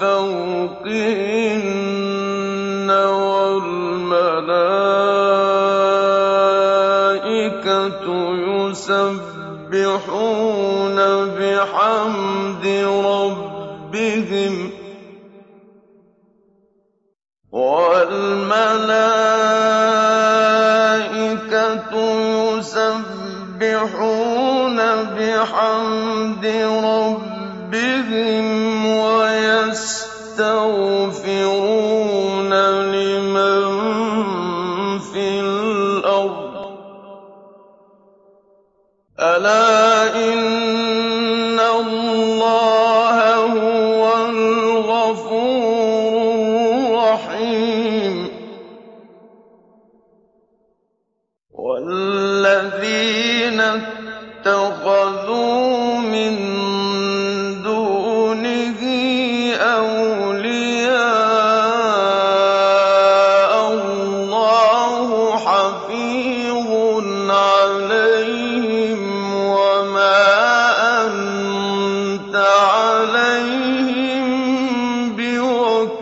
فَوْقِهِنَّ وَالْمَلَائِكَةُ يُسَبِّحُونَ بِحَمْدِ رَبِّهِمْ وَالْمَلَائِكَةُ يُسَبِّحُونَ بِحَمْدِ رَبِّهِمْ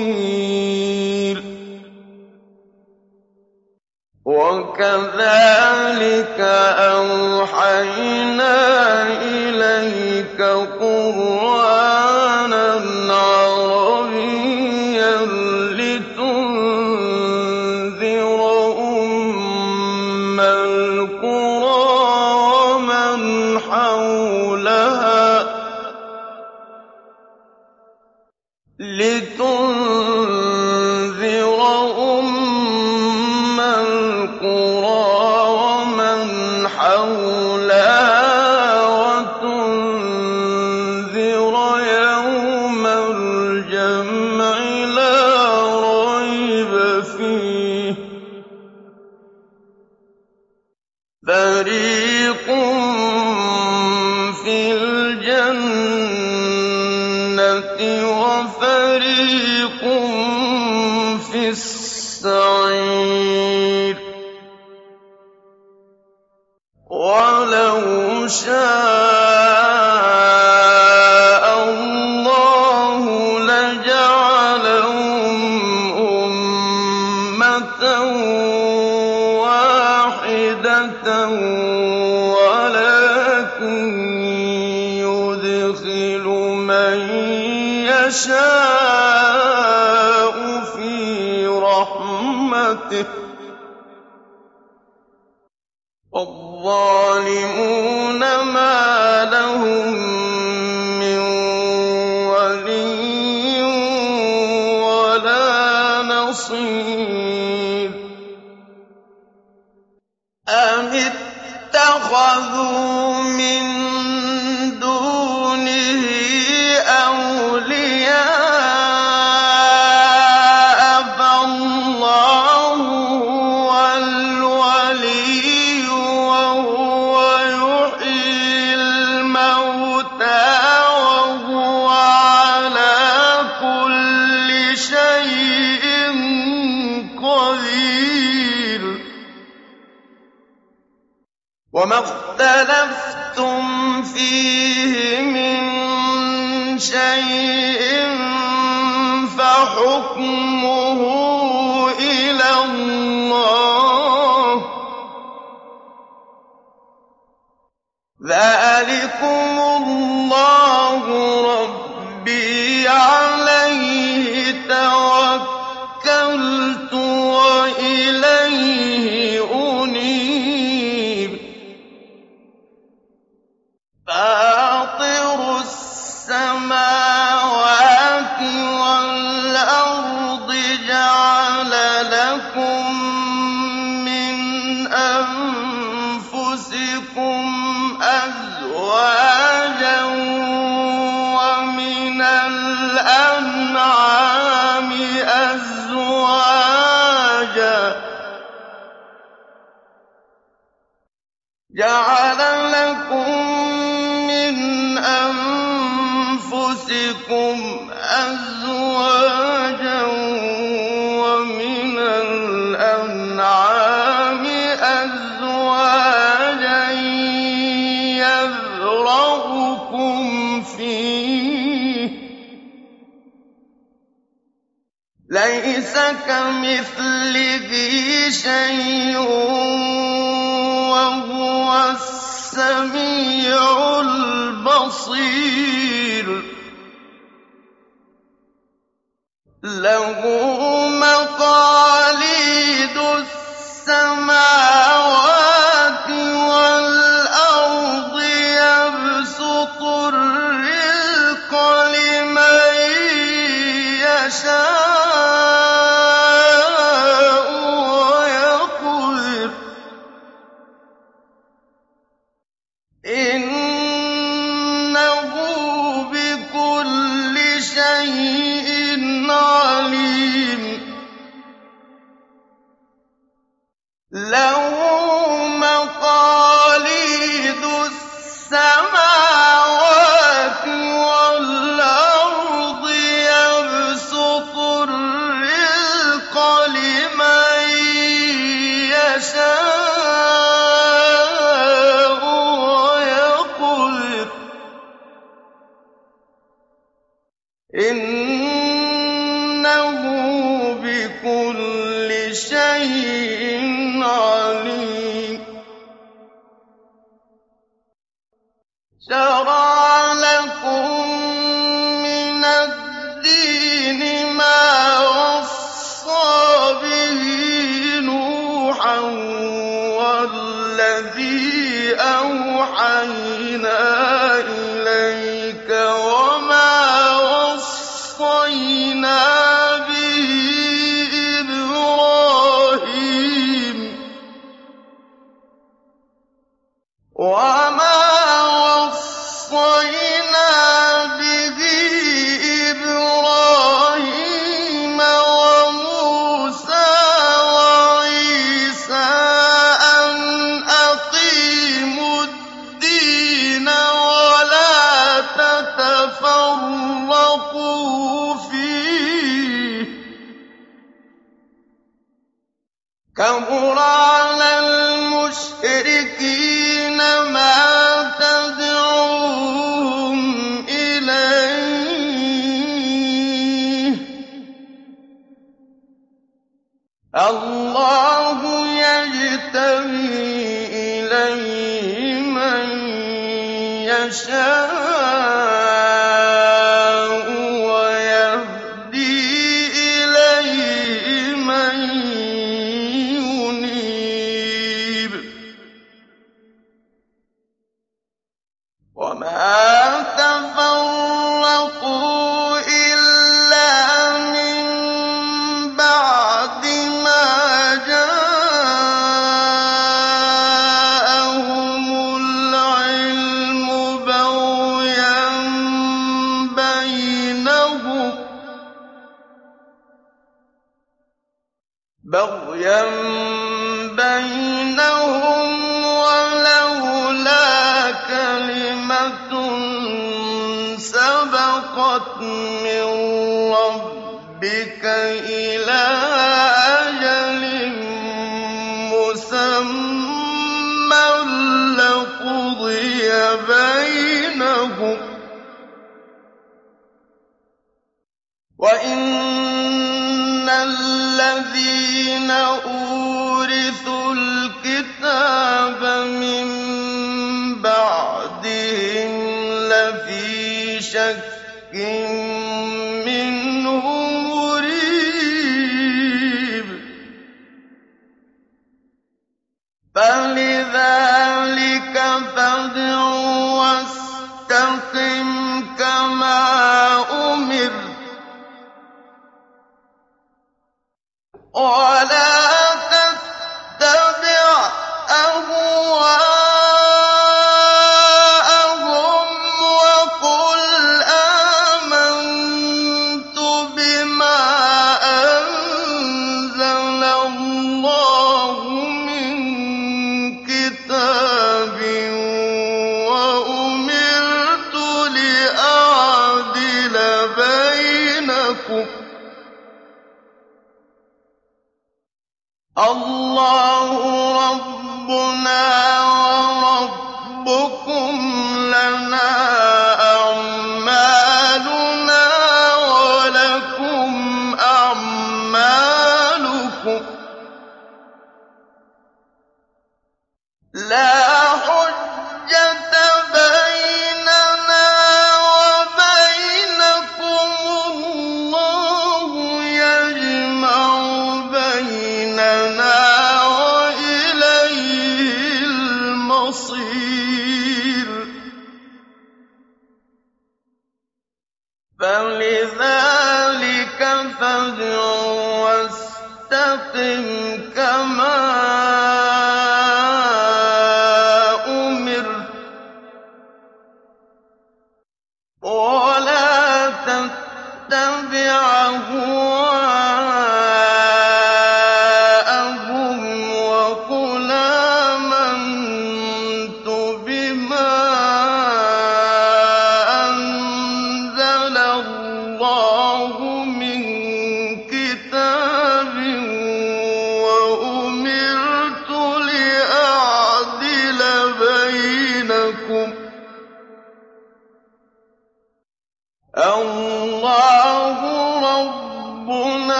وَكِيلٌ وَكَذَٰلِكَ أَوْحَيْنَا يَشَاءُ فِي رَحْمَتِهِ ۚ وَالظَّالِمُونَ حكمه ليس كمثله شيء وهو السميع البصير. له مقاليد السماء اللَّهُ يَجْتَبِي إِلَيْهِ مَن يَشَاءُ. الَّذِينَ أُورِثُوا الْكِتَابَ مِن بَعْدِهِمْ لَفِي شَكٍّ وَلَا أَعْمَالُكُمْ ۖ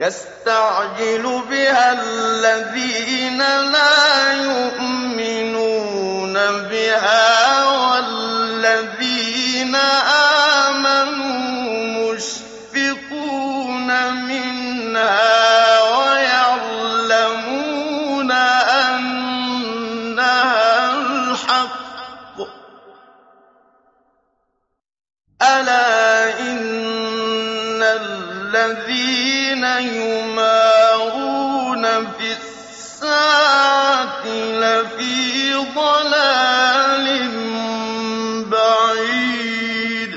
يستعجل بها الذين لا يؤمنون. الَّذِينَ يُمَارُونَ فِي السَّاعَةِ لَفِي ضَلَالٍ بَعِيدٍ.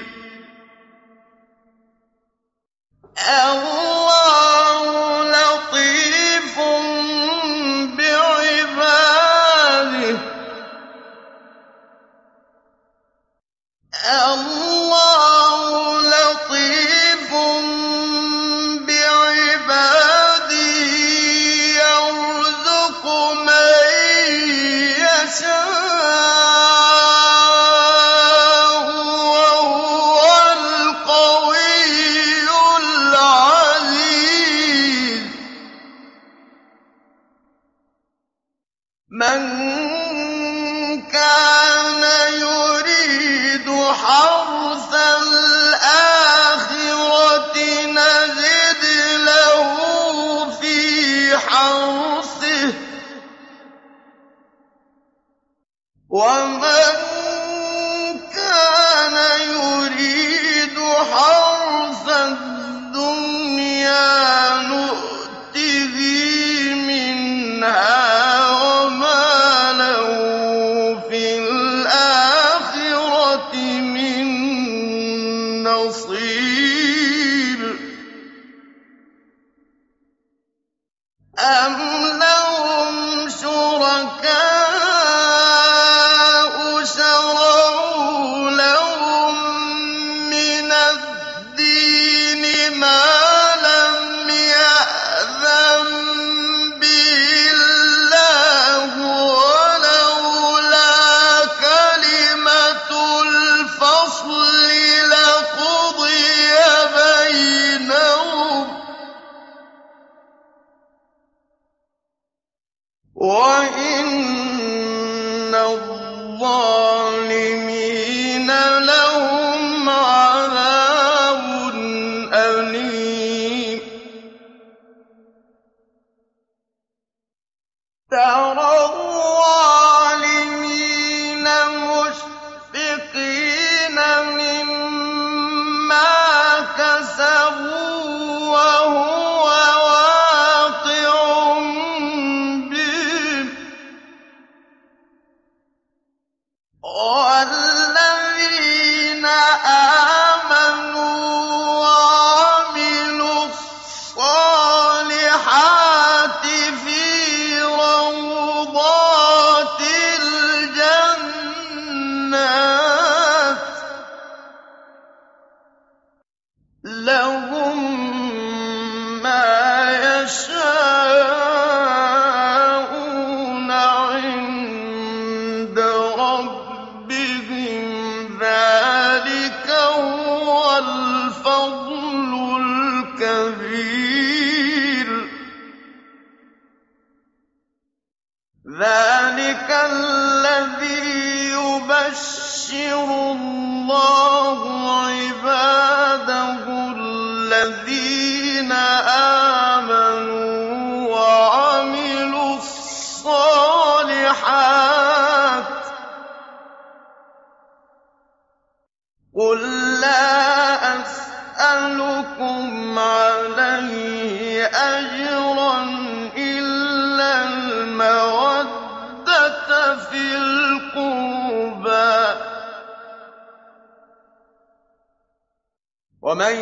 من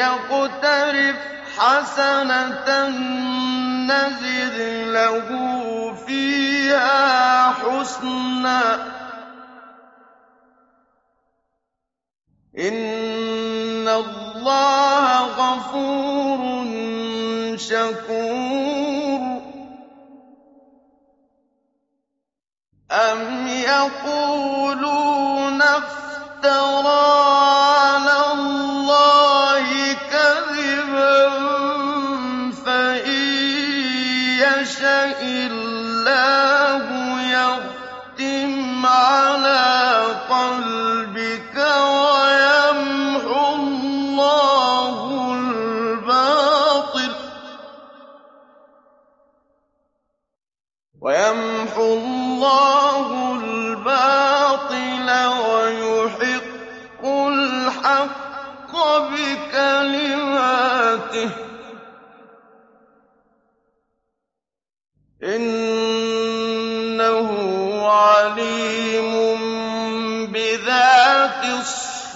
يقترف حسنة نزد له فيها حسنا إن الله غفور شكور أم يقولون افترى على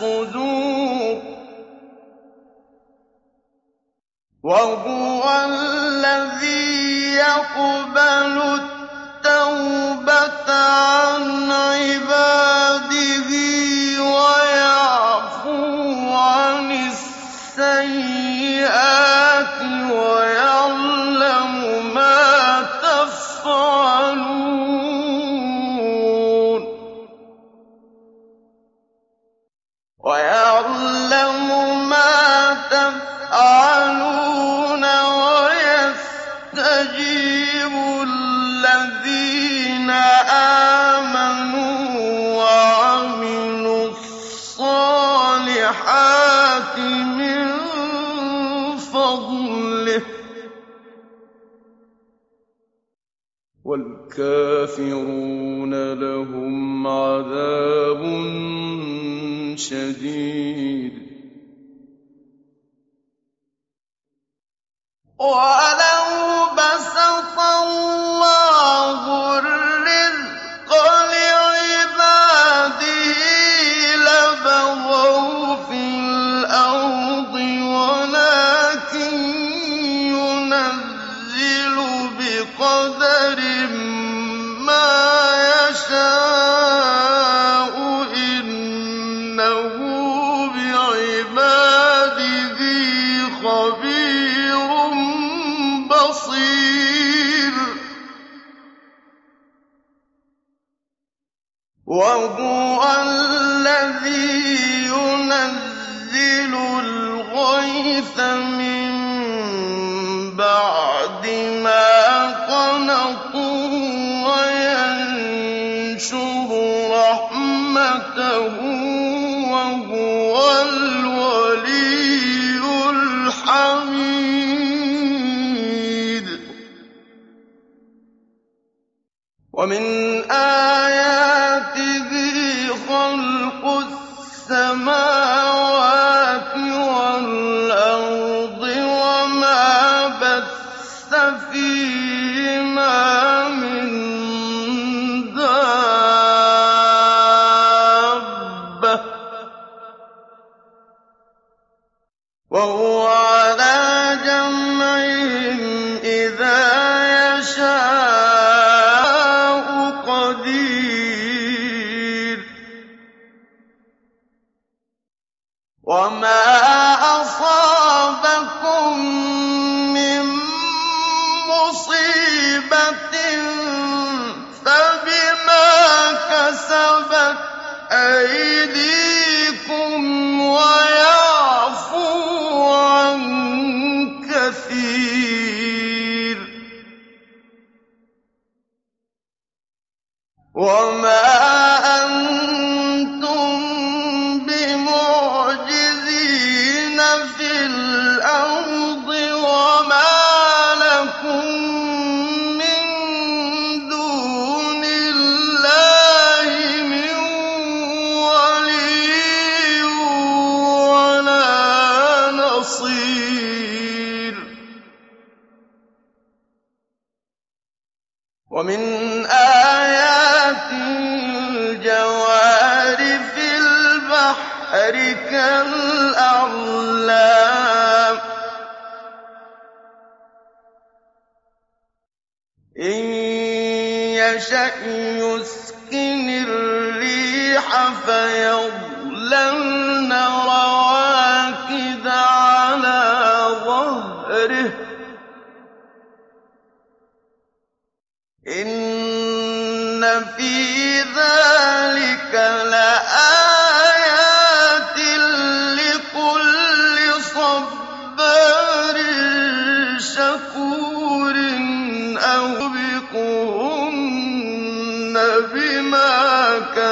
خذوه وهو الذي يقبل التوبة عن عباده. ويا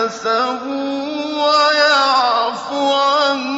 كَسَبُوا وَيَعْفُ عَن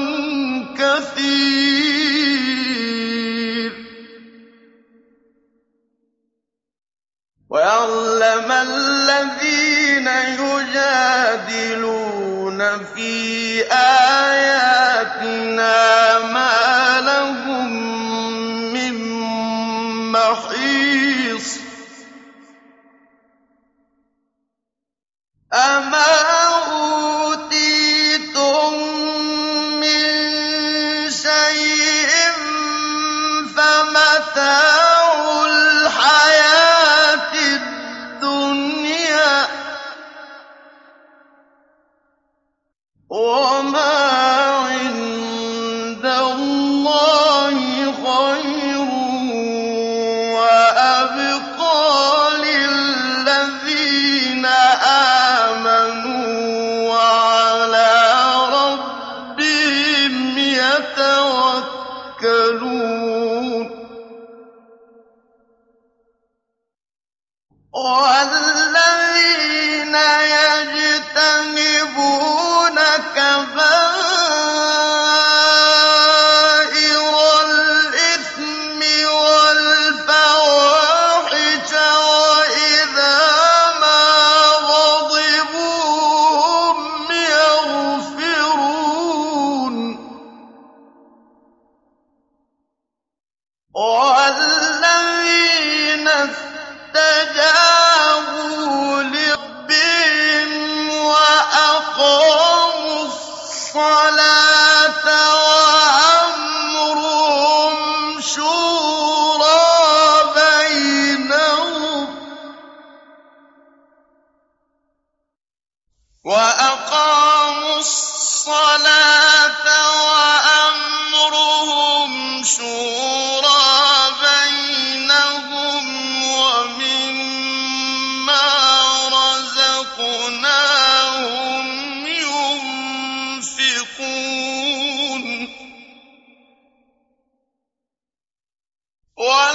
يَتَوَكَّلُونَ. What?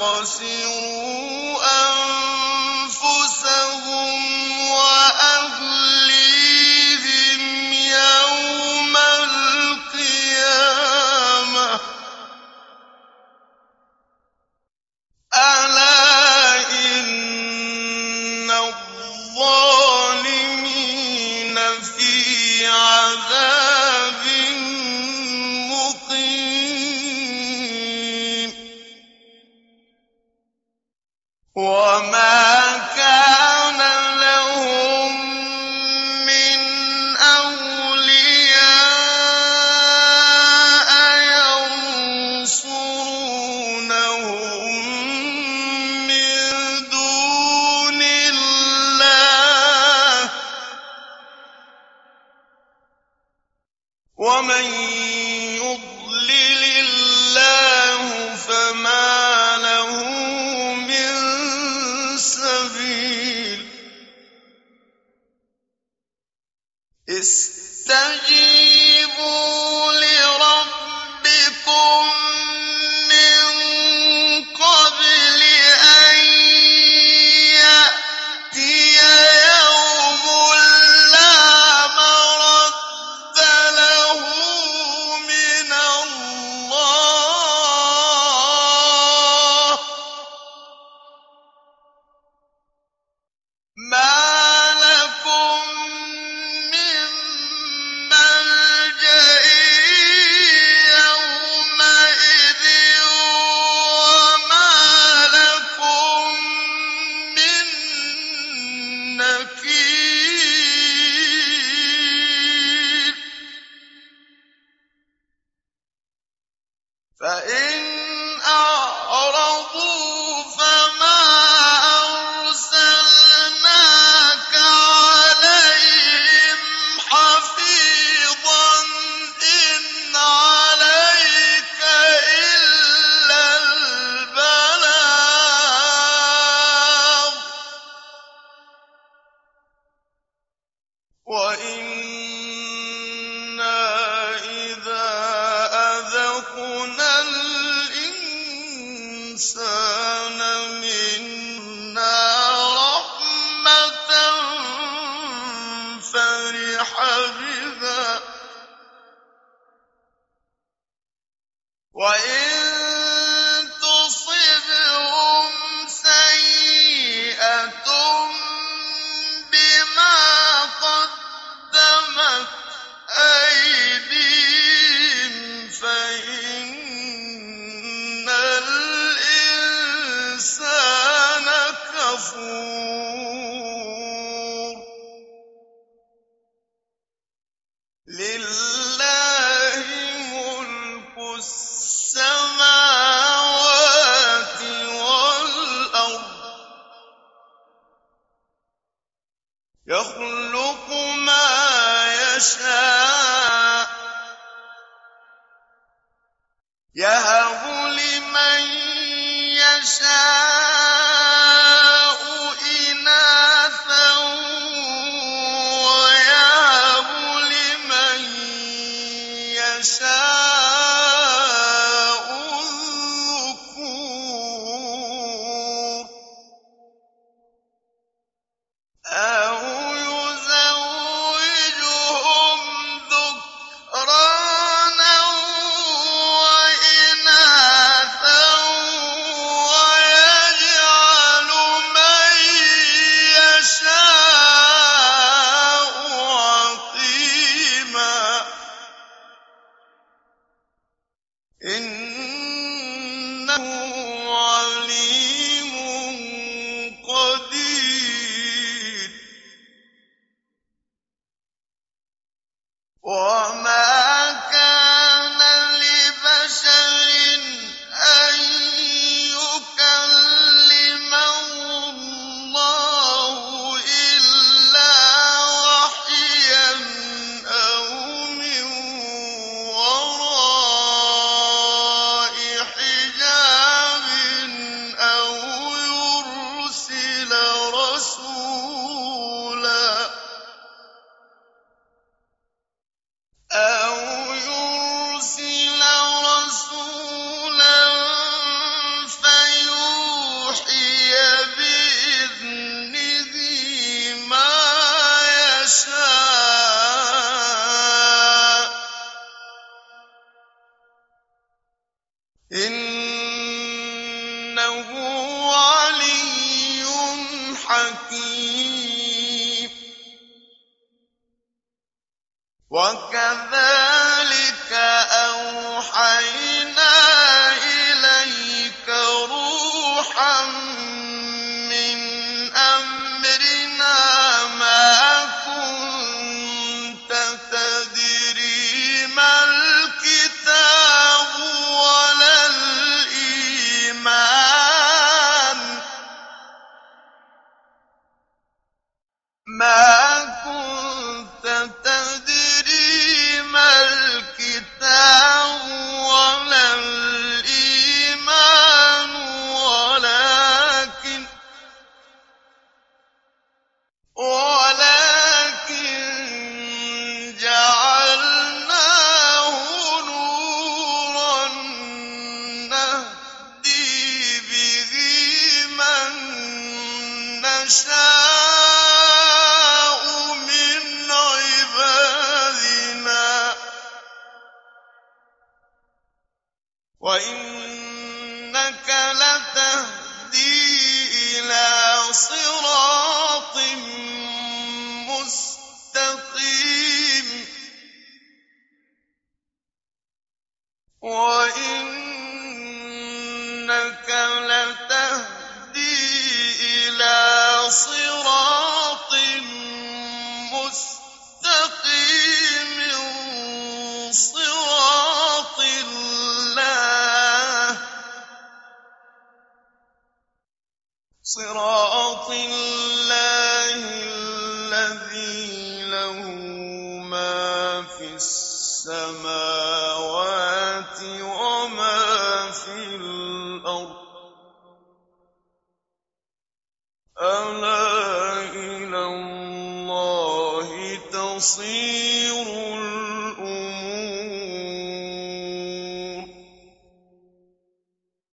خسروا نشاء